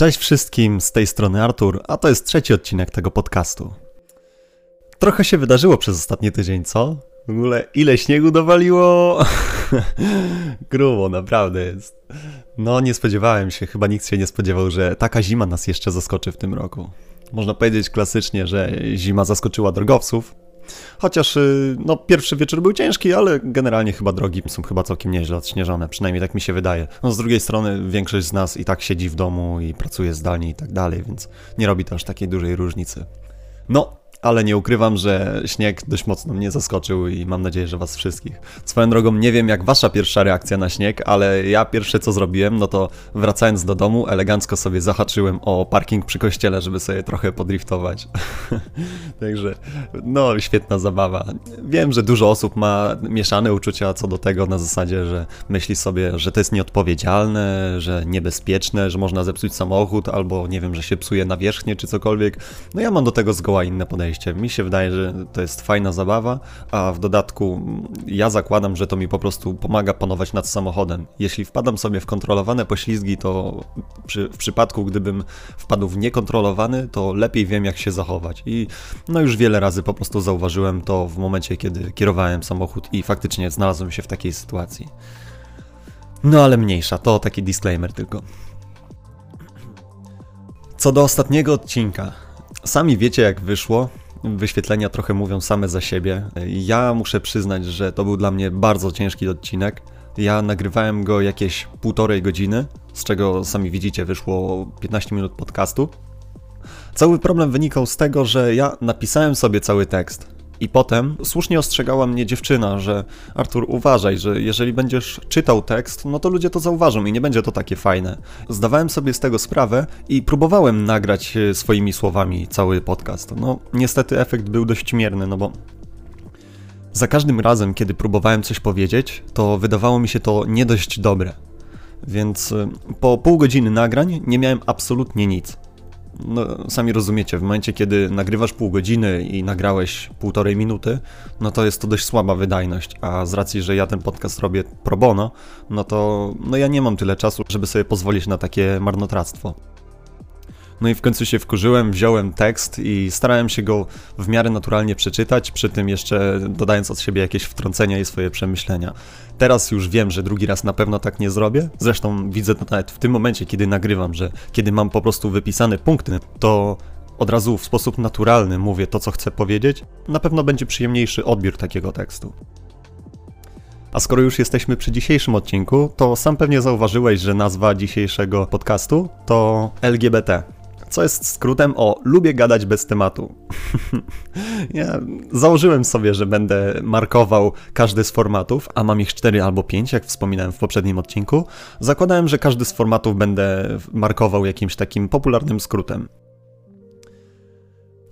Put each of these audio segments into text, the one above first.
Cześć wszystkim, z tej strony Artur, a to jest trzeci odcinek tego podcastu. Trochę się wydarzyło przez ostatni tydzień, co? W ogóle ile śniegu dowaliło? Grubo, naprawdę jest. No, nie spodziewałem się, chyba nikt się nie spodziewał, że taka zima nas jeszcze zaskoczy w tym roku. Można powiedzieć klasycznie, że zima zaskoczyła drogowców, Chociaż y, no, pierwszy wieczór był ciężki, ale generalnie chyba drogi są chyba całkiem nieźle odśnieżone, przynajmniej tak mi się wydaje. No, z drugiej strony większość z nas i tak siedzi w domu i pracuje zdalnie i tak dalej, więc nie robi to aż takiej dużej różnicy. No, ale nie ukrywam, że śnieg dość mocno mnie zaskoczył i mam nadzieję, że was wszystkich. Swoją drogą nie wiem jak wasza pierwsza reakcja na śnieg, ale ja pierwsze co zrobiłem, no to wracając do domu, elegancko sobie zahaczyłem o parking przy kościele, żeby sobie trochę podriftować. Także, no, świetna zabawa. Wiem, że dużo osób ma mieszane uczucia co do tego na zasadzie, że myśli sobie, że to jest nieodpowiedzialne, że niebezpieczne, że można zepsuć samochód, albo nie wiem, że się psuje nawierzchnię czy cokolwiek. No ja mam do tego zgoła inne podejście podejście. Mi się wydaje, że to jest fajna zabawa, a w dodatku ja zakładam, że to mi po prostu pomaga panować nad samochodem. Jeśli wpadam sobie w kontrolowane poślizgi, to przy, w przypadku, gdybym wpadł w niekontrolowany, to lepiej wiem, jak się zachować. I no już wiele razy po prostu zauważyłem to w momencie, kiedy kierowałem samochód i faktycznie znalazłem się w takiej sytuacji. No ale mniejsza, to taki disclaimer tylko. Co do ostatniego odcinka, Sami wiecie, jak wyszło. Wyświetlenia trochę mówią same za siebie. Ja muszę przyznać, że to był dla mnie bardzo ciężki odcinek. Ja nagrywałem go jakieś półtorej godziny, z czego sami widzicie wyszło 15 minut podcastu. Cały problem wynikał z tego, że ja napisałem sobie cały tekst, i potem słusznie ostrzegała mnie dziewczyna, że Artur, uważaj, że jeżeli będziesz czytał tekst, no to ludzie to zauważą i nie będzie to takie fajne. Zdawałem sobie z tego sprawę i próbowałem nagrać e, swoimi słowami cały podcast. No, niestety efekt był dość mierny, no bo za każdym razem, kiedy próbowałem coś powiedzieć, to wydawało mi się to nie dość dobre. Więc e, po pół godziny nagrań nie miałem absolutnie nic no, sami rozumiecie, w momencie, kiedy nagrywasz pół godziny i nagrałeś półtorej minuty, no to jest to dość słaba wydajność, a z racji, że ja ten podcast robię pro bono, no to no ja nie mam tyle czasu, żeby sobie pozwolić na takie marnotrawstwo. No i w końcu się wkurzyłem, wziąłem tekst i starałem się go w miarę naturalnie przeczytać, przy tym jeszcze dodając od siebie jakieś wtrącenia i swoje przemyślenia. Teraz już wiem, że drugi raz na pewno tak nie zrobię. Zresztą widzę to nawet w tym momencie, kiedy nagrywam, że kiedy mam po prostu wypisane punkty, to od razu w sposób naturalny mówię to, co chcę powiedzieć. Na pewno będzie przyjemniejszy odbiór takiego tekstu. A skoro już jesteśmy przy dzisiejszym odcinku, to sam pewnie zauważyłeś, że nazwa dzisiejszego podcastu to LGBT co jest skrótem o lubię gadać bez tematu. ja założyłem sobie, że będę markował każdy z formatów, a mam ich 4 albo 5, jak wspominałem w poprzednim odcinku. Zakładałem, że każdy z formatów będę markował jakimś takim popularnym skrótem.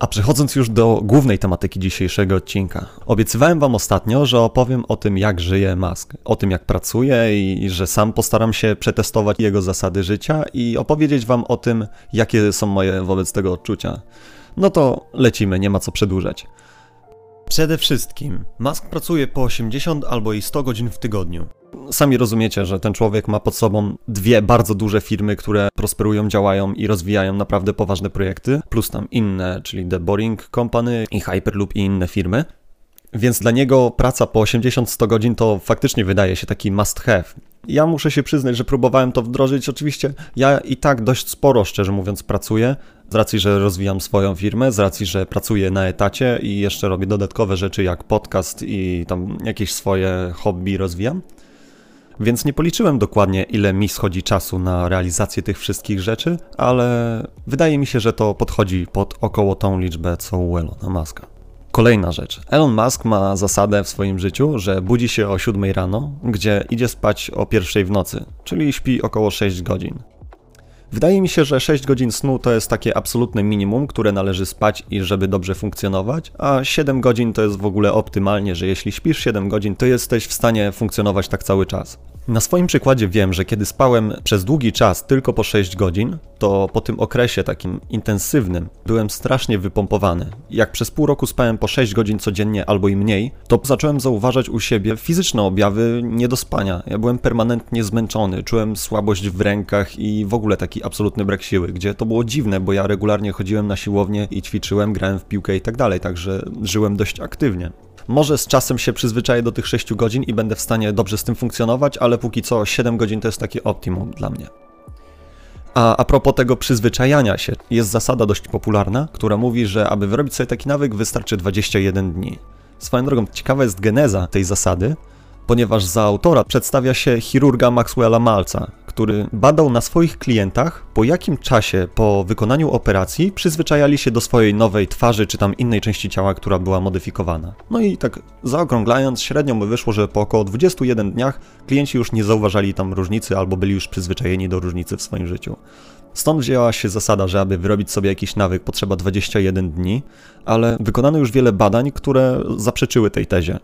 A przechodząc już do głównej tematyki dzisiejszego odcinka. Obiecywałem wam ostatnio, że opowiem o tym, jak żyje Musk, o tym, jak pracuje i że sam postaram się przetestować jego zasady życia i opowiedzieć wam o tym, jakie są moje wobec tego odczucia. No to lecimy, nie ma co przedłużać. Przede wszystkim, Musk pracuje po 80 albo i 100 godzin w tygodniu. Sami rozumiecie, że ten człowiek ma pod sobą dwie bardzo duże firmy, które prosperują, działają i rozwijają naprawdę poważne projekty, plus tam inne, czyli The Boring Company i Hyperloop i inne firmy. Więc dla niego praca po 80-100 godzin to faktycznie wydaje się taki must have. Ja muszę się przyznać, że próbowałem to wdrożyć. Oczywiście ja i tak dość sporo, szczerze mówiąc, pracuję, z racji, że rozwijam swoją firmę, z racji, że pracuję na etacie i jeszcze robię dodatkowe rzeczy jak podcast i tam jakieś swoje hobby rozwijam. Więc nie policzyłem dokładnie, ile mi schodzi czasu na realizację tych wszystkich rzeczy, ale wydaje mi się, że to podchodzi pod około tą liczbę co u Elona Muska. Kolejna rzecz. Elon Musk ma zasadę w swoim życiu, że budzi się o 7 rano, gdzie idzie spać o pierwszej w nocy, czyli śpi około 6 godzin. Wydaje mi się, że 6 godzin snu to jest takie absolutne minimum, które należy spać i żeby dobrze funkcjonować, a 7 godzin to jest w ogóle optymalnie, że jeśli śpisz 7 godzin, to jesteś w stanie funkcjonować tak cały czas. Na swoim przykładzie wiem, że kiedy spałem przez długi czas tylko po 6 godzin, to po tym okresie takim intensywnym byłem strasznie wypompowany. Jak przez pół roku spałem po 6 godzin codziennie albo i mniej, to zacząłem zauważać u siebie fizyczne objawy niedospania. Ja byłem permanentnie zmęczony, czułem słabość w rękach i w ogóle taki absolutny brak siły, gdzie to było dziwne, bo ja regularnie chodziłem na siłownię i ćwiczyłem, grałem w piłkę i tak dalej, także żyłem dość aktywnie. Może z czasem się przyzwyczaję do tych 6 godzin i będę w stanie dobrze z tym funkcjonować, ale póki co 7 godzin to jest takie optimum dla mnie. A, a propos tego przyzwyczajania się, jest zasada dość popularna, która mówi, że aby wyrobić sobie taki nawyk wystarczy 21 dni. Swoją drogą, ciekawa jest geneza tej zasady, ponieważ za autora przedstawia się chirurga Maxwella Malca, który badał na swoich klientach, po jakim czasie po wykonaniu operacji przyzwyczajali się do swojej nowej twarzy czy tam innej części ciała, która była modyfikowana. No i tak zaokrąglając, średnio by wyszło, że po około 21 dniach klienci już nie zauważali tam różnicy albo byli już przyzwyczajeni do różnicy w swoim życiu. Stąd wzięła się zasada, że aby wyrobić sobie jakiś nawyk potrzeba 21 dni, ale wykonano już wiele badań, które zaprzeczyły tej tezie.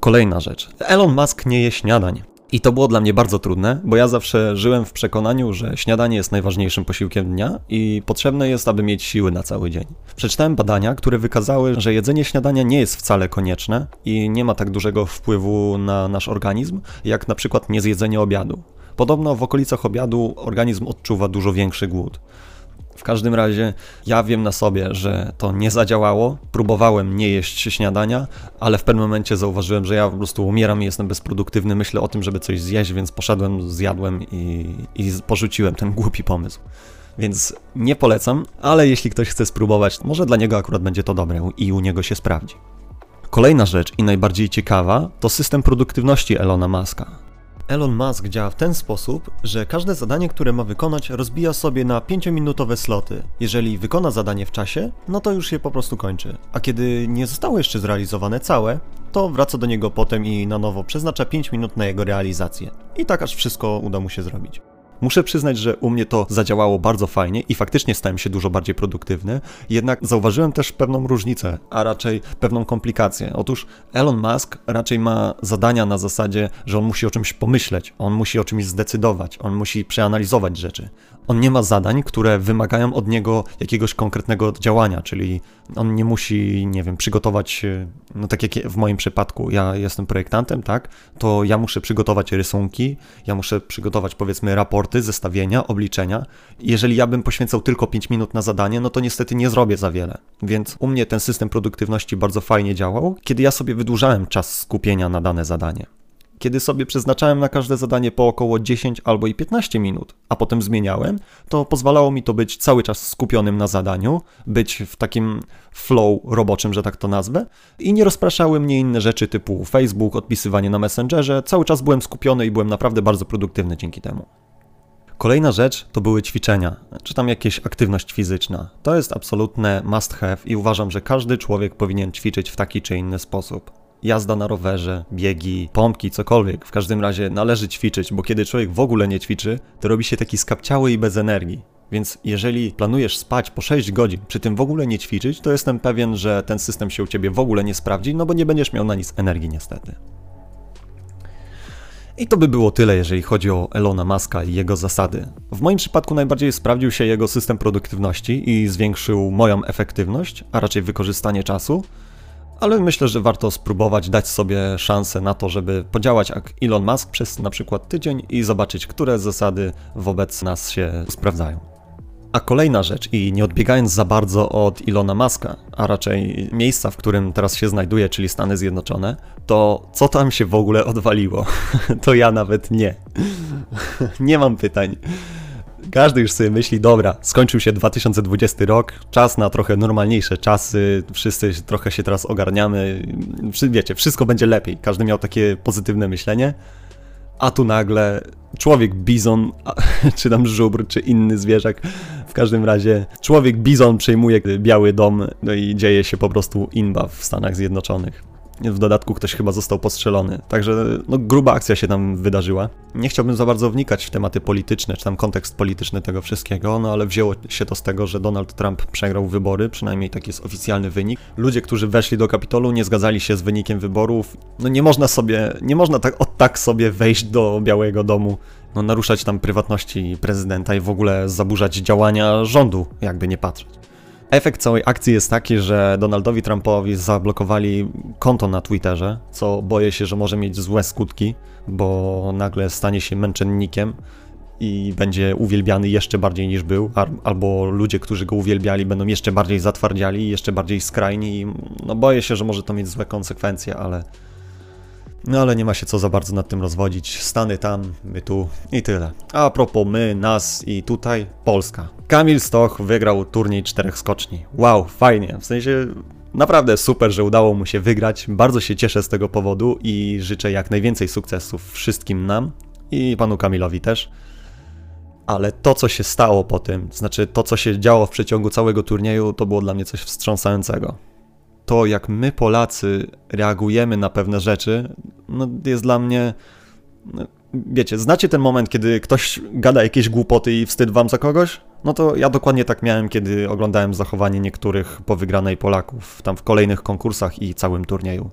Kolejna rzecz. Elon Musk nie je śniadań. I to było dla mnie bardzo trudne, bo ja zawsze żyłem w przekonaniu, że śniadanie jest najważniejszym posiłkiem dnia i potrzebne jest, aby mieć siły na cały dzień. Przeczytałem badania, które wykazały, że jedzenie śniadania nie jest wcale konieczne i nie ma tak dużego wpływu na nasz organizm, jak na przykład niezjedzenie obiadu. Podobno w okolicach obiadu organizm odczuwa dużo większy głód. W każdym razie ja wiem na sobie, że to nie zadziałało. Próbowałem nie jeść śniadania, ale w pewnym momencie zauważyłem, że ja po prostu umieram i jestem bezproduktywny. Myślę o tym, żeby coś zjeść, więc poszedłem, zjadłem i, i porzuciłem ten głupi pomysł. Więc nie polecam, ale jeśli ktoś chce spróbować, może dla niego akurat będzie to dobre i u niego się sprawdzi. Kolejna rzecz i najbardziej ciekawa to system produktywności Elona Muska. Elon Musk działa w ten sposób, że każde zadanie, które ma wykonać, rozbija sobie na 5-minutowe sloty. Jeżeli wykona zadanie w czasie, no to już je po prostu kończy. A kiedy nie zostało jeszcze zrealizowane całe, to wraca do niego potem i na nowo przeznacza 5 minut na jego realizację. I tak aż wszystko uda mu się zrobić. Muszę przyznać, że u mnie to zadziałało bardzo fajnie i faktycznie stałem się dużo bardziej produktywny, jednak zauważyłem też pewną różnicę, a raczej pewną komplikację. Otóż Elon Musk raczej ma zadania na zasadzie, że on musi o czymś pomyśleć, on musi o czymś zdecydować, on musi przeanalizować rzeczy. On nie ma zadań, które wymagają od niego jakiegoś konkretnego działania, czyli on nie musi, nie wiem, przygotować, no tak jak w moim przypadku, ja jestem projektantem, tak, to ja muszę przygotować rysunki, ja muszę przygotować powiedzmy raporty, zestawienia, obliczenia. Jeżeli ja bym poświęcał tylko 5 minut na zadanie, no to niestety nie zrobię za wiele. Więc u mnie ten system produktywności bardzo fajnie działał, kiedy ja sobie wydłużałem czas skupienia na dane zadanie kiedy sobie przeznaczałem na każde zadanie po około 10 albo i 15 minut, a potem zmieniałem, to pozwalało mi to być cały czas skupionym na zadaniu, być w takim flow roboczym, że tak to nazwę, i nie rozpraszały mnie inne rzeczy typu Facebook, odpisywanie na Messengerze. Cały czas byłem skupiony i byłem naprawdę bardzo produktywny dzięki temu. Kolejna rzecz to były ćwiczenia, czy tam jakieś aktywność fizyczna. To jest absolutne must have i uważam, że każdy człowiek powinien ćwiczyć w taki czy inny sposób jazda na rowerze, biegi, pompki, cokolwiek. W każdym razie należy ćwiczyć, bo kiedy człowiek w ogóle nie ćwiczy, to robi się taki skapciały i bez energii. Więc jeżeli planujesz spać po 6 godzin, przy tym w ogóle nie ćwiczyć, to jestem pewien, że ten system się u ciebie w ogóle nie sprawdzi, no bo nie będziesz miał na nic energii niestety. I to by było tyle, jeżeli chodzi o Elona Muska i jego zasady. W moim przypadku najbardziej sprawdził się jego system produktywności i zwiększył moją efektywność, a raczej wykorzystanie czasu ale myślę, że warto spróbować dać sobie szansę na to, żeby podziałać jak Elon Musk przez na przykład tydzień i zobaczyć, które zasady wobec nas się sprawdzają. A kolejna rzecz, i nie odbiegając za bardzo od Ilona Muska, a raczej miejsca, w którym teraz się znajduje, czyli Stany Zjednoczone, to co tam się w ogóle odwaliło? to ja nawet nie. nie mam pytań. Każdy już sobie myśli, dobra, skończył się 2020 rok, czas na trochę normalniejsze czasy, wszyscy trochę się teraz ogarniamy, wiecie, wszystko będzie lepiej. Każdy miał takie pozytywne myślenie, a tu nagle człowiek bizon, czy tam żubr, czy inny zwierzak, w każdym razie człowiek bizon przejmuje Biały Dom, no i dzieje się po prostu inba w Stanach Zjednoczonych. W dodatku ktoś chyba został postrzelony. Także no, gruba akcja się tam wydarzyła. Nie chciałbym za bardzo wnikać w tematy polityczne, czy tam kontekst polityczny tego wszystkiego, no ale wzięło się to z tego, że Donald Trump przegrał wybory, przynajmniej taki jest oficjalny wynik. Ludzie, którzy weszli do Kapitolu, nie zgadzali się z wynikiem wyborów. No nie można sobie, nie można tak od tak sobie wejść do Białego Domu no, naruszać tam prywatności prezydenta i w ogóle zaburzać działania rządu, jakby nie patrzeć. Efekt całej akcji jest taki, że Donaldowi Trumpowi zablokowali konto na Twitterze, co boję się, że może mieć złe skutki, bo nagle stanie się męczennikiem i będzie uwielbiany jeszcze bardziej niż był, albo ludzie, którzy go uwielbiali, będą jeszcze bardziej zatwardziali, jeszcze bardziej skrajni. No boję się, że może to mieć złe konsekwencje, ale no ale nie ma się co za bardzo nad tym rozwodzić. Stany tam, my tu i tyle. A propos my, nas i tutaj, Polska. Kamil Stoch wygrał turniej czterech skoczni. Wow, fajnie. W sensie naprawdę super, że udało mu się wygrać. Bardzo się cieszę z tego powodu i życzę jak najwięcej sukcesów wszystkim nam i panu Kamilowi też. Ale to, co się stało po tym, znaczy to, co się działo w przeciągu całego turnieju, to było dla mnie coś wstrząsającego to, jak my Polacy reagujemy na pewne rzeczy, no, jest dla mnie. No, wiecie, znacie ten moment, kiedy ktoś gada jakieś głupoty i wstyd wam za kogoś? No to ja dokładnie tak miałem, kiedy oglądałem zachowanie niektórych po wygranej Polaków, tam w kolejnych konkursach i całym turnieju.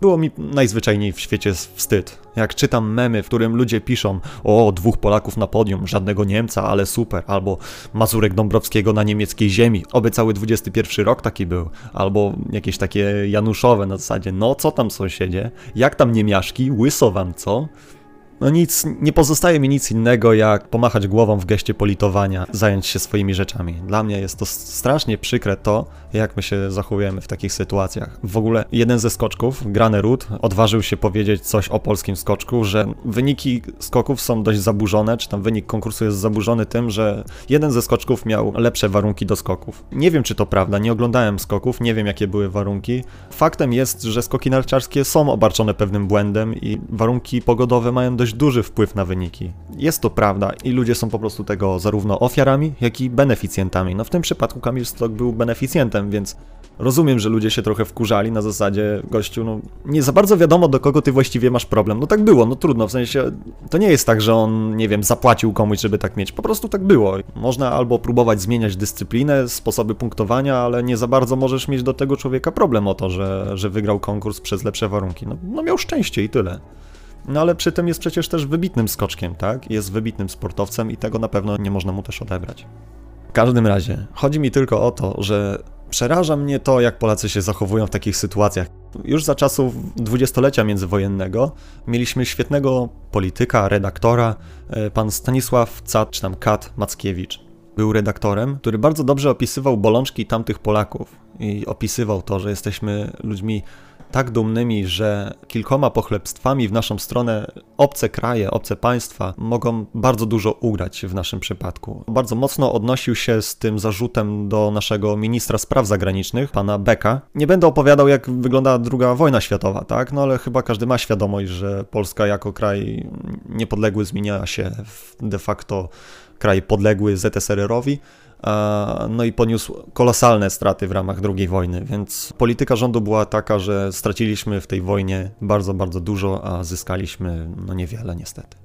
Było mi najzwyczajniej w świecie wstyd. Jak czytam memy, w którym ludzie piszą o dwóch Polaków na podium, żadnego Niemca, ale super, albo Mazurek Dąbrowskiego na niemieckiej ziemi, oby cały XXI rok taki był, albo jakieś takie Januszowe na zasadzie, no co tam sąsiedzie, jak tam niemiaszki, łyso wam co? No nic, nie pozostaje mi nic innego jak pomachać głową w geście politowania, zająć się swoimi rzeczami. Dla mnie jest to strasznie przykre to, jak my się zachowujemy w takich sytuacjach. W ogóle jeden ze skoczków, Grane Rud, odważył się powiedzieć coś o polskim skoczku, że wyniki skoków są dość zaburzone, czy tam wynik konkursu jest zaburzony tym, że jeden ze skoczków miał lepsze warunki do skoków. Nie wiem, czy to prawda, nie oglądałem skoków, nie wiem, jakie były warunki. Faktem jest, że skoki narciarskie są obarczone pewnym błędem i warunki pogodowe mają dość dość duży wpływ na wyniki. Jest to prawda i ludzie są po prostu tego zarówno ofiarami, jak i beneficjentami. No w tym przypadku Kamil Stok był beneficjentem, więc rozumiem, że ludzie się trochę wkurzali na zasadzie, gościu, no nie za bardzo wiadomo do kogo ty właściwie masz problem. No tak było, no trudno, w sensie to nie jest tak, że on, nie wiem, zapłacił komuś, żeby tak mieć. Po prostu tak było. Można albo próbować zmieniać dyscyplinę, sposoby punktowania, ale nie za bardzo możesz mieć do tego człowieka problem o to, że, że wygrał konkurs przez lepsze warunki. No, no miał szczęście i tyle. No ale przy tym jest przecież też wybitnym skoczkiem, tak? Jest wybitnym sportowcem i tego na pewno nie można mu też odebrać. W każdym razie, chodzi mi tylko o to, że przeraża mnie to, jak Polacy się zachowują w takich sytuacjach. Już za czasów dwudziestolecia międzywojennego mieliśmy świetnego polityka, redaktora, e, pan Stanisław Cat, czy tam Kat Mackiewicz. Był redaktorem, który bardzo dobrze opisywał bolączki tamtych Polaków i opisywał to, że jesteśmy ludźmi tak dumnymi, że kilkoma pochlebstwami w naszą stronę obce kraje, obce państwa mogą bardzo dużo ugrać w naszym przypadku. Bardzo mocno odnosił się z tym zarzutem do naszego ministra spraw zagranicznych, pana Beka. Nie będę opowiadał, jak wygląda druga wojna światowa, tak? No ale chyba każdy ma świadomość, że Polska jako kraj niepodległy zmienia się w de facto kraj podległy ZSRR-owi no i poniósł kolosalne straty w ramach II wojny, więc polityka rządu była taka, że straciliśmy w tej wojnie bardzo, bardzo dużo, a zyskaliśmy no niewiele niestety.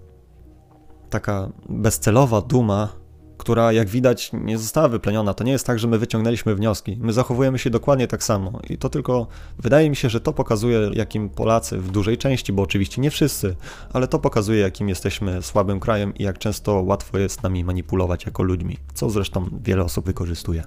Taka bezcelowa duma która jak widać nie została wypleniona. To nie jest tak, że my wyciągnęliśmy wnioski. My zachowujemy się dokładnie tak samo. I to tylko wydaje mi się, że to pokazuje, jakim Polacy w dużej części, bo oczywiście nie wszyscy, ale to pokazuje, jakim jesteśmy słabym krajem i jak często łatwo jest nami manipulować jako ludźmi, co zresztą wiele osób wykorzystuje.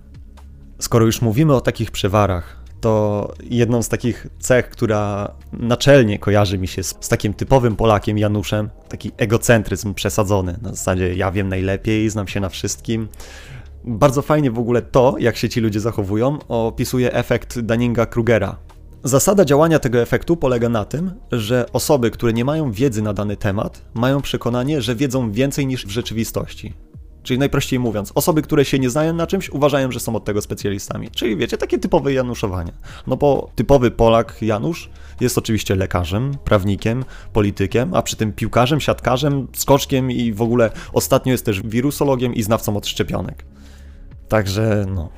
Skoro już mówimy o takich przewarach, to jedną z takich cech, która naczelnie kojarzy mi się z, z, takim typowym Polakiem Januszem, taki egocentryzm przesadzony, na zasadzie ja wiem najlepiej, znam się na wszystkim. Bardzo fajnie w ogóle to, jak się ci ludzie zachowują, opisuje efekt Dunninga-Krugera. Zasada działania tego efektu polega na tym, że osoby, które nie mają wiedzy na dany temat, mają przekonanie, że wiedzą więcej niż w rzeczywistości. Czyli najprościej mówiąc, osoby, które się nie znają na czymś, uważają, że są od tego specjalistami. Czyli wiecie, takie typowe januszowanie. No bo typowy Polak Janusz jest oczywiście lekarzem, prawnikiem, politykiem, a przy tym piłkarzem, siatkarzem, skoczkiem i w ogóle ostatnio jest też wirusologiem i znawcą od szczepionek. Także no.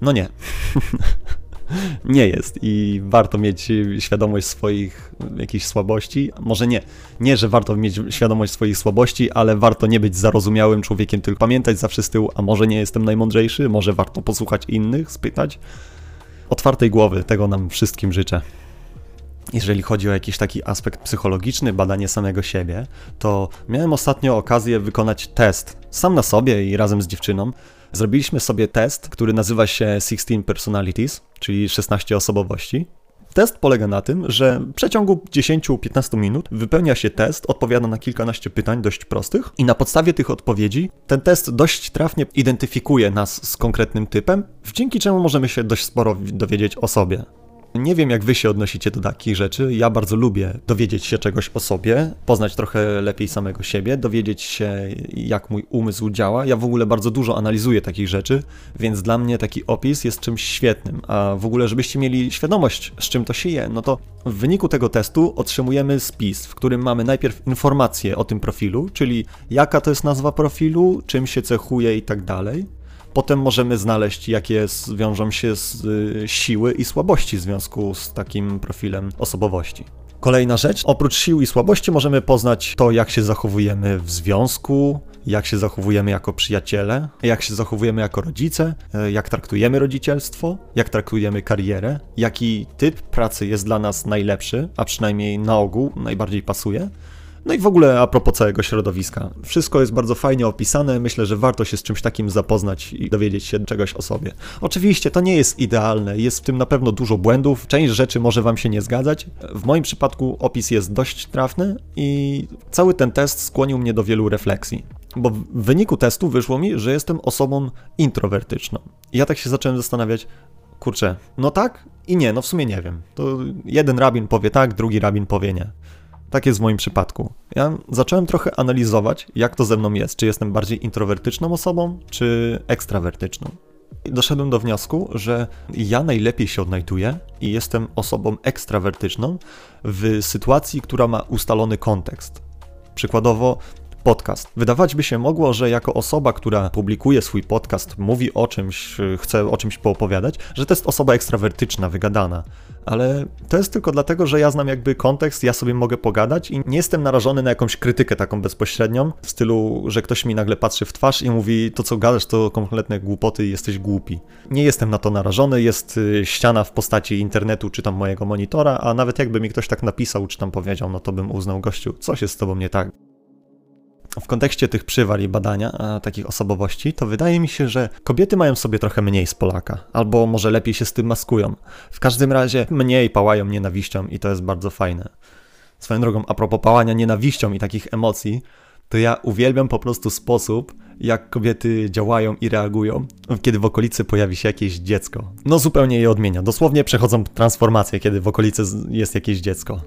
No nie. nie jest i warto mieć świadomość swoich jakichś słabości. Może nie, nie, że warto mieć świadomość swoich słabości, ale warto nie być zarozumiałym człowiekiem, tylko pamiętać zawsze z tyłu, a może nie jestem najmądrzejszy, może warto posłuchać innych, spytać. Otwartej głowy, tego nam wszystkim życzę jeżeli chodzi o jakiś taki aspekt psychologiczny, badanie samego siebie, to miałem ostatnio okazję wykonać test sam na sobie i razem z dziewczyną. Zrobiliśmy sobie test, który nazywa się 16 Personalities, czyli 16 osobowości. Test polega na tym, że w przeciągu 10-15 minut wypełnia się test, odpowiada na kilkanaście pytań dość prostych i na podstawie tych odpowiedzi ten test dość trafnie identyfikuje nas z konkretnym typem, dzięki czemu możemy się dość sporo dowiedzieć o sobie. Nie wiem, jak wy się odnosicie do takich rzeczy. Ja bardzo lubię dowiedzieć się czegoś o sobie, poznać trochę lepiej samego siebie, dowiedzieć się, jak mój umysł działa. Ja w ogóle bardzo dużo analizuję takich rzeczy, więc dla mnie taki opis jest czymś świetnym. A w ogóle, żebyście mieli świadomość, z czym to się je, no to w wyniku tego testu otrzymujemy spis, w którym mamy najpierw informacje o tym profilu, czyli jaka to jest nazwa profilu, czym się cechuje i tak dalej. Potem możemy znaleźć, jakie wiążą się z y, siły i słabości w związku z takim profilem osobowości. Kolejna rzecz, oprócz sił i słabości możemy poznać to, jak się zachowujemy w związku, jak się zachowujemy jako przyjaciele, jak się zachowujemy jako rodzice, y, jak traktujemy rodzicielstwo, jak traktujemy karierę, jaki typ pracy jest dla nas najlepszy, a przynajmniej na ogół najbardziej pasuje. No i w ogóle a propos całego środowiska. Wszystko jest bardzo fajnie opisane, myślę, że warto się z czymś takim zapoznać i dowiedzieć się czegoś o sobie. Oczywiście to nie jest idealne, jest w tym na pewno dużo błędów, część rzeczy może Wam się nie zgadzać. W moim przypadku opis jest dość trafny i cały ten test skłonił mnie do wielu refleksji. Bo w wyniku testu wyszło mi, że jestem osobą introwertyczną. Ja tak się zacząłem zastanawiać, kurczę, no tak i nie, no w sumie nie wiem. To jeden rabin powie tak, drugi rabin powie nie. Tak jest w moim przypadku. Ja zacząłem trochę analizować, jak to ze mną jest. Czy jestem bardziej introwertyczną osobą, czy ekstrawertyczną. I doszedłem do wniosku, że ja najlepiej się odnajduję i jestem osobą ekstrawertyczną w sytuacji, która ma ustalony kontekst. Przykładowo, podcast. Wydawać by się mogło, że jako osoba, która publikuje swój podcast, mówi o czymś, chce o czymś poopowiadać, że to jest osoba ekstrawertyczna, wygadana. Ale to jest tylko dlatego, że ja znam jakby kontekst, ja sobie mogę pogadać i nie jestem narażony na jakąś krytykę taką bezpośrednią, w stylu, że ktoś mi nagle patrzy w twarz i mówi, to co gadasz to kompletne głupoty jesteś głupi. Nie jestem na to narażony, jest y, ściana w postaci internetu czy tam mojego monitora, a nawet jakby mi ktoś tak napisał czy tam powiedział, no to bym uznał gościu, coś jest z tobą nie tak w kontekście tych przywal i badania a, takich osobowości, to wydaje mi się, że kobiety mają sobie trochę mniej z Polaka, albo może lepiej się z tym maskują. W każdym razie mniej pałają nienawiścią i to jest bardzo fajne. Swoją drogą, a propos pałania nienawiścią i takich emocji, to ja uwielbiam po prostu sposób, jak kobiety działają i reagują, kiedy w okolicy pojawi się jakieś dziecko. No zupełnie je odmienia. Dosłownie przechodzą transformację, kiedy w okolicy jest jakieś dziecko.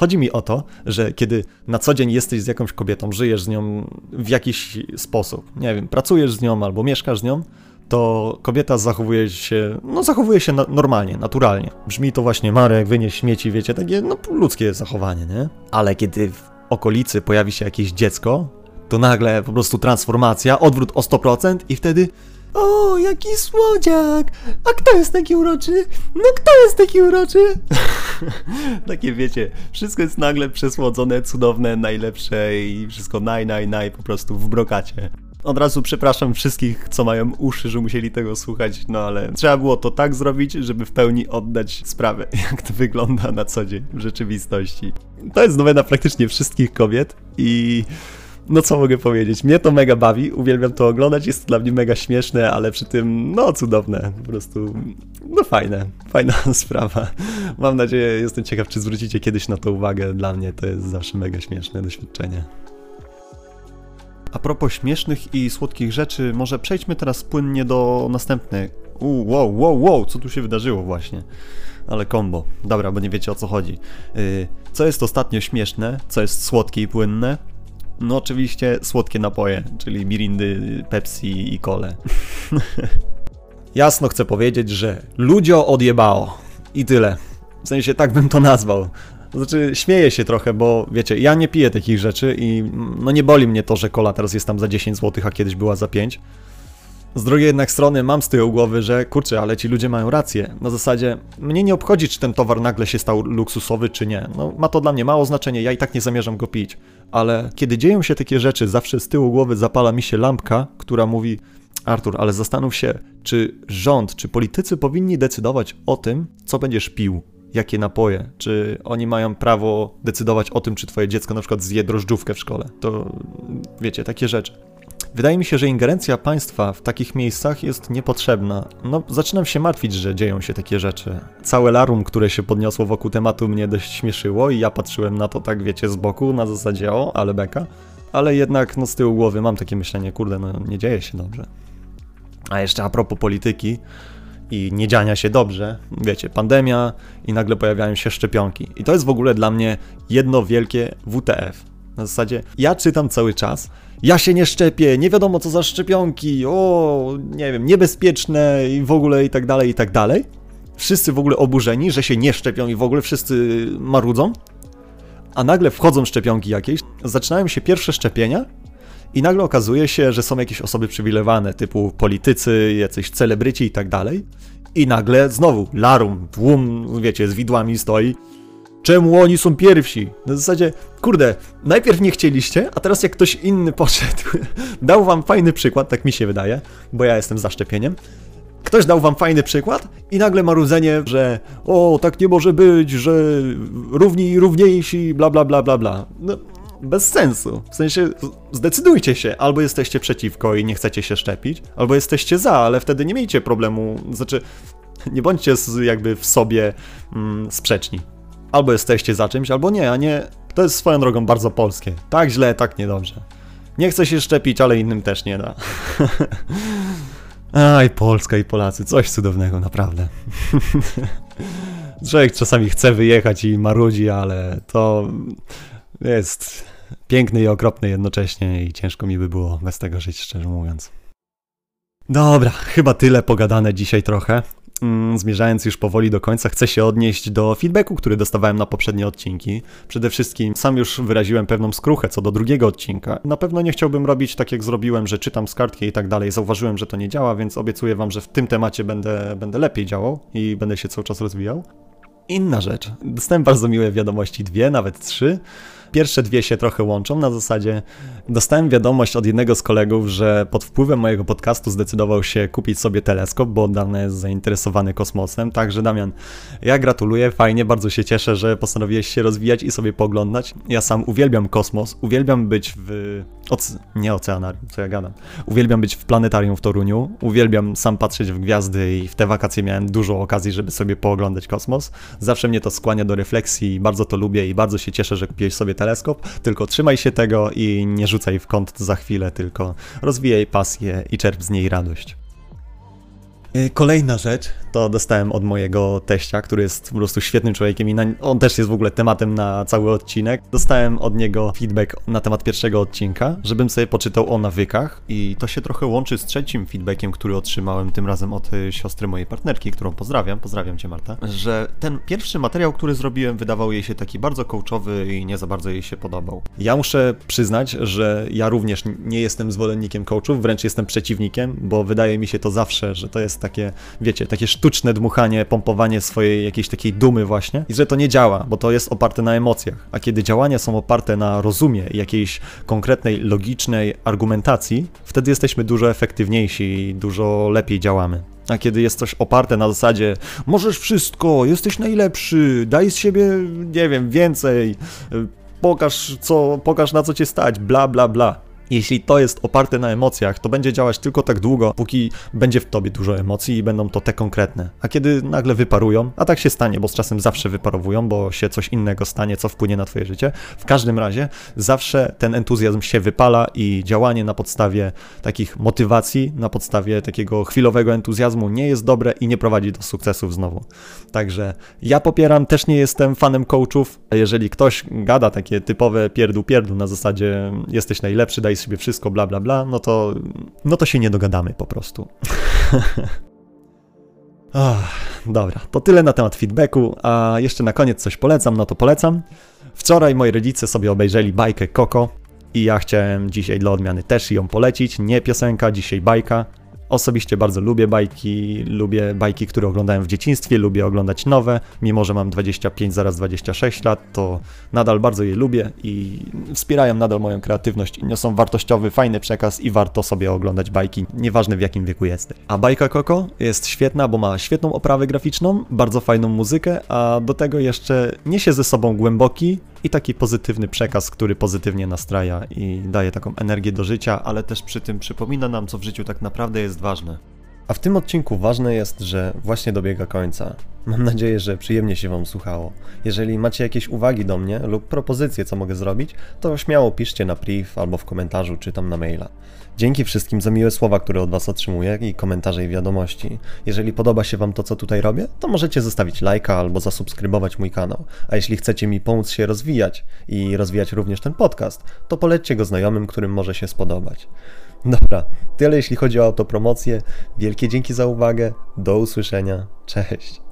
Chodzi mi o to, że kiedy na co dzień jesteś z jakąś kobietą, żyjesz z nią w jakiś sposób, nie wiem, pracujesz z nią albo mieszkasz z nią, to kobieta zachowuje się, no zachowuje się na, normalnie, naturalnie. Brzmi to właśnie Marek, wynieś śmieci, wiecie, takie no ludzkie zachowanie, nie? Ale kiedy w okolicy pojawi się jakieś dziecko, to nagle po prostu transformacja, odwrót o 100% i wtedy o, jaki słodziak! A kto jest taki uroczy? No kto jest taki uroczy? Takie wiecie, wszystko jest nagle przesłodzone, cudowne, najlepsze i wszystko naj, naj, naj po prostu w brokacie. Od razu przepraszam wszystkich, co mają uszy, że musieli tego słuchać, no ale trzeba było to tak zrobić, żeby w pełni oddać sprawę, jak to wygląda na co dzień w rzeczywistości. To jest nowena praktycznie wszystkich kobiet i no co mogę powiedzieć, mnie to mega bawi, uwielbiam to oglądać, jest to dla mnie mega śmieszne, ale przy tym, no cudowne, po prostu, no fajne, fajna sprawa. Mam nadzieję, jestem ciekaw, czy zwrócicie kiedyś na to uwagę, dla mnie to jest zawsze mega śmieszne doświadczenie. A propos śmiesznych i słodkich rzeczy, może przejdźmy teraz płynnie do następnej. Uu, wow, wow, wow, co tu się wydarzyło właśnie? Ale kombo. Dobra, bo nie wiecie o co chodzi. Yy, co jest ostatnio śmieszne, co jest słodkie i płynne? No oczywiście słodkie napoje, czyli mirindy, Pepsi i kole. Jasno chcę powiedzieć, że ludzio odjebało. I tyle. W sensie tak bym to nazwał. Znaczy, śmieję się trochę, bo wiecie, ja nie piję takich rzeczy i no nie boli mnie to, że kola teraz jest tam za 10 zł, a kiedyś była za 5. Z drugiej jednak strony mam z tyłu głowy, że kurczę, ale ci ludzie mają rację. Na zasadzie mnie nie obchodzi, czy ten towar nagle się stał luksusowy, czy nie. No, ma to dla mnie mało znaczenie, ja i tak nie zamierzam go pić. Ale kiedy dzieją się takie rzeczy, zawsze z tyłu głowy zapala mi się lampka, która mówi: Artur, ale zastanów się, czy rząd, czy politycy powinni decydować o tym, co będziesz pił, jakie napoje, czy oni mają prawo decydować o tym, czy twoje dziecko na przykład zje drożdżówkę w szkole. To wiecie, takie rzeczy. Wydaje mi się, że ingerencja państwa w takich miejscach jest niepotrzebna. No, zaczynam się martwić, że dzieją się takie rzeczy. Całe larum, które się podniosło wokół tematu, mnie dość śmieszyło i ja patrzyłem na to tak, wiecie, z boku, na zasadzie o, ale beka. Ale jednak, no, z tyłu głowy mam takie myślenie, kurde, no, nie dzieje się dobrze. A jeszcze a propos polityki i niedziania się dobrze, wiecie, pandemia i nagle pojawiają się szczepionki. I to jest w ogóle dla mnie jedno wielkie WTF. Na zasadzie, ja czytam cały czas, ja się nie szczepię, nie wiadomo co za szczepionki, o, nie wiem, niebezpieczne i w ogóle i tak dalej, i tak dalej. Wszyscy w ogóle oburzeni, że się nie szczepią i w ogóle wszyscy marudzą. A nagle wchodzą szczepionki jakieś, zaczynają się pierwsze szczepienia i nagle okazuje się, że są jakieś osoby przywilejowane, typu politycy, jacyś celebryci i tak dalej. I nagle znowu larum, tłum, wiecie, z widłami stoi. Czemu oni są pierwsi? Na zasadzie, kurde, najpierw nie chcieliście, a teraz jak ktoś inny poszedł, dał wam fajny przykład, tak mi się wydaje, bo ja jestem za szczepieniem. Ktoś dał wam fajny przykład i nagle marudzenie, że o, tak nie może być, że równi i równiejsi, bla bla bla bla bla. No, bez sensu. W sensie, zdecydujcie się, albo jesteście przeciwko i nie chcecie się szczepić, albo jesteście za, ale wtedy nie miejcie problemu, znaczy, nie bądźcie jakby w sobie mm, sprzeczni. Albo jesteście za czymś, albo nie, a nie. To jest swoją drogą bardzo polskie. Tak źle, tak niedobrze. Nie chce się szczepić, ale innym też nie da. Aj, Polska i Polacy, coś cudownego, naprawdę. Człowiek czasami chce wyjechać i marudzi, ale to jest piękny i okropny jednocześnie i ciężko mi by było bez tego żyć, szczerze mówiąc. Dobra, chyba tyle pogadane dzisiaj trochę. Mm, zmierzając już powoli do końca, chcę się odnieść do feedbacku, który dostawałem na poprzednie odcinki. Przede wszystkim sam już wyraziłem pewną skruchę co do drugiego odcinka. Na pewno nie chciałbym robić tak jak zrobiłem, że czytam z kartki i tak dalej. Zauważyłem, że to nie działa, więc obiecuję wam, że w tym temacie będę, będę lepiej działał i będę się cały czas rozwijał. Inna rzecz. Dostałem bardzo miłe wiadomości, dwie, nawet trzy. Pierwsze dwie się trochę łączą na zasadzie dostałem wiadomość od jednego z kolegów, że pod wpływem mojego podcastu zdecydował się kupić sobie teleskop, bo od dawna jest zainteresowany kosmosem. Także Damian, ja gratuluję, fajnie, bardzo się cieszę, że postanowiłeś się rozwijać i sobie poglądać. Ja sam uwielbiam kosmos, uwielbiam być w... Oce... nie oceanarium, co ja gadam. Uwielbiam być w planetarium w Toruniu, uwielbiam sam patrzeć w gwiazdy i w te wakacje miałem dużo okazji, żeby sobie pooglądać kosmos. Zawsze mnie to skłania do refleksji bardzo to lubię i bardzo się cieszę, że kupiłeś sobie teleskop, tylko trzymaj się tego i nie rzucaj w kąt za chwilę, tylko rozwijaj pasję i czerp z niej radość. Y, kolejna rzecz to dostałem od mojego teścia, który jest po prostu świetnym człowiekiem i na, on też jest w ogóle tematem na cały odcinek. Dostałem od niego feedback na temat pierwszego odcinka, żebym sobie poczytał o nawykach i to się trochę łączy z trzecim feedbackiem, który otrzymałem tym razem od y, siostry mojej partnerki, którą pozdrawiam, pozdrawiam cię Marta, że ten pierwszy materiał, który zrobiłem wydawał jej się taki bardzo coachowy i nie za bardzo jej się podobał. Ja muszę przyznać, że ja również nie jestem zwolennikiem coachów, wręcz jestem przeciwnikiem, bo wydaje mi się to zawsze, że to jest takie, wiecie, takie sztuczne dmuchanie, pompowanie swojej jakiejś takiej dumy właśnie i że to nie działa, bo to jest oparte na emocjach. A kiedy działania są oparte na rozumie i jakiejś konkretnej, logicznej argumentacji, wtedy jesteśmy dużo efektywniejsi i dużo lepiej działamy. A kiedy jest coś oparte na zasadzie możesz wszystko, jesteś najlepszy, daj z siebie, nie wiem, więcej, pokaż co, pokaż na co cię stać, bla bla bla jeśli to jest oparte na emocjach, to będzie działać tylko tak długo, póki będzie w tobie dużo emocji i będą to te konkretne. A kiedy nagle wyparują, a tak się stanie, bo z czasem zawsze wyparowują, bo się coś innego stanie, co wpłynie na twoje życie, w każdym razie zawsze ten entuzjazm się wypala i działanie na podstawie takich motywacji, na podstawie takiego chwilowego entuzjazmu nie jest dobre i nie prowadzi do sukcesów znowu. Także ja popieram, też nie jestem fanem coachów, jeżeli ktoś gada takie typowe pierdół pierdół na zasadzie jesteś najlepszy, daj sobie wszystko, bla, bla, bla, no to, no to się nie dogadamy po prostu. oh, dobra, to tyle na temat feedbacku, a jeszcze na koniec coś polecam, no to polecam. Wczoraj moi rodzice sobie obejrzeli bajkę Koko i ja chciałem dzisiaj dla odmiany też ją polecić, nie piosenka, dzisiaj bajka. Osobiście bardzo lubię bajki, lubię bajki, które oglądałem w dzieciństwie, lubię oglądać nowe, mimo że mam 25, zaraz 26 lat, to nadal bardzo je lubię i wspierają nadal moją kreatywność niosą wartościowy, fajny przekaz i warto sobie oglądać bajki, nieważne w jakim wieku jesteś. A bajka Koko jest świetna, bo ma świetną oprawę graficzną, bardzo fajną muzykę, a do tego jeszcze niesie ze sobą głęboki i taki pozytywny przekaz, który pozytywnie nastraja i daje taką energię do życia, ale też przy tym przypomina nam, co w życiu tak naprawdę jest ważne. A w tym odcinku ważne jest, że właśnie dobiega końca. Mam nadzieję, że przyjemnie się Wam słuchało. Jeżeli macie jakieś uwagi do mnie lub propozycje, co mogę zrobić, to śmiało piszcie na priv albo w komentarzu, czy tam na maila. Dzięki wszystkim za miłe słowa, które od Was otrzymuję i komentarze i wiadomości. Jeżeli podoba się Wam to, co tutaj robię, to możecie zostawić lajka albo zasubskrybować mój kanał. A jeśli chcecie mi pomóc się rozwijać i rozwijać również ten podcast, to polećcie go znajomym, którym może się spodobać. Dobra, tyle jeśli chodzi o autopromocję. Wielkie dzięki za uwagę. Do usłyszenia. Cześć.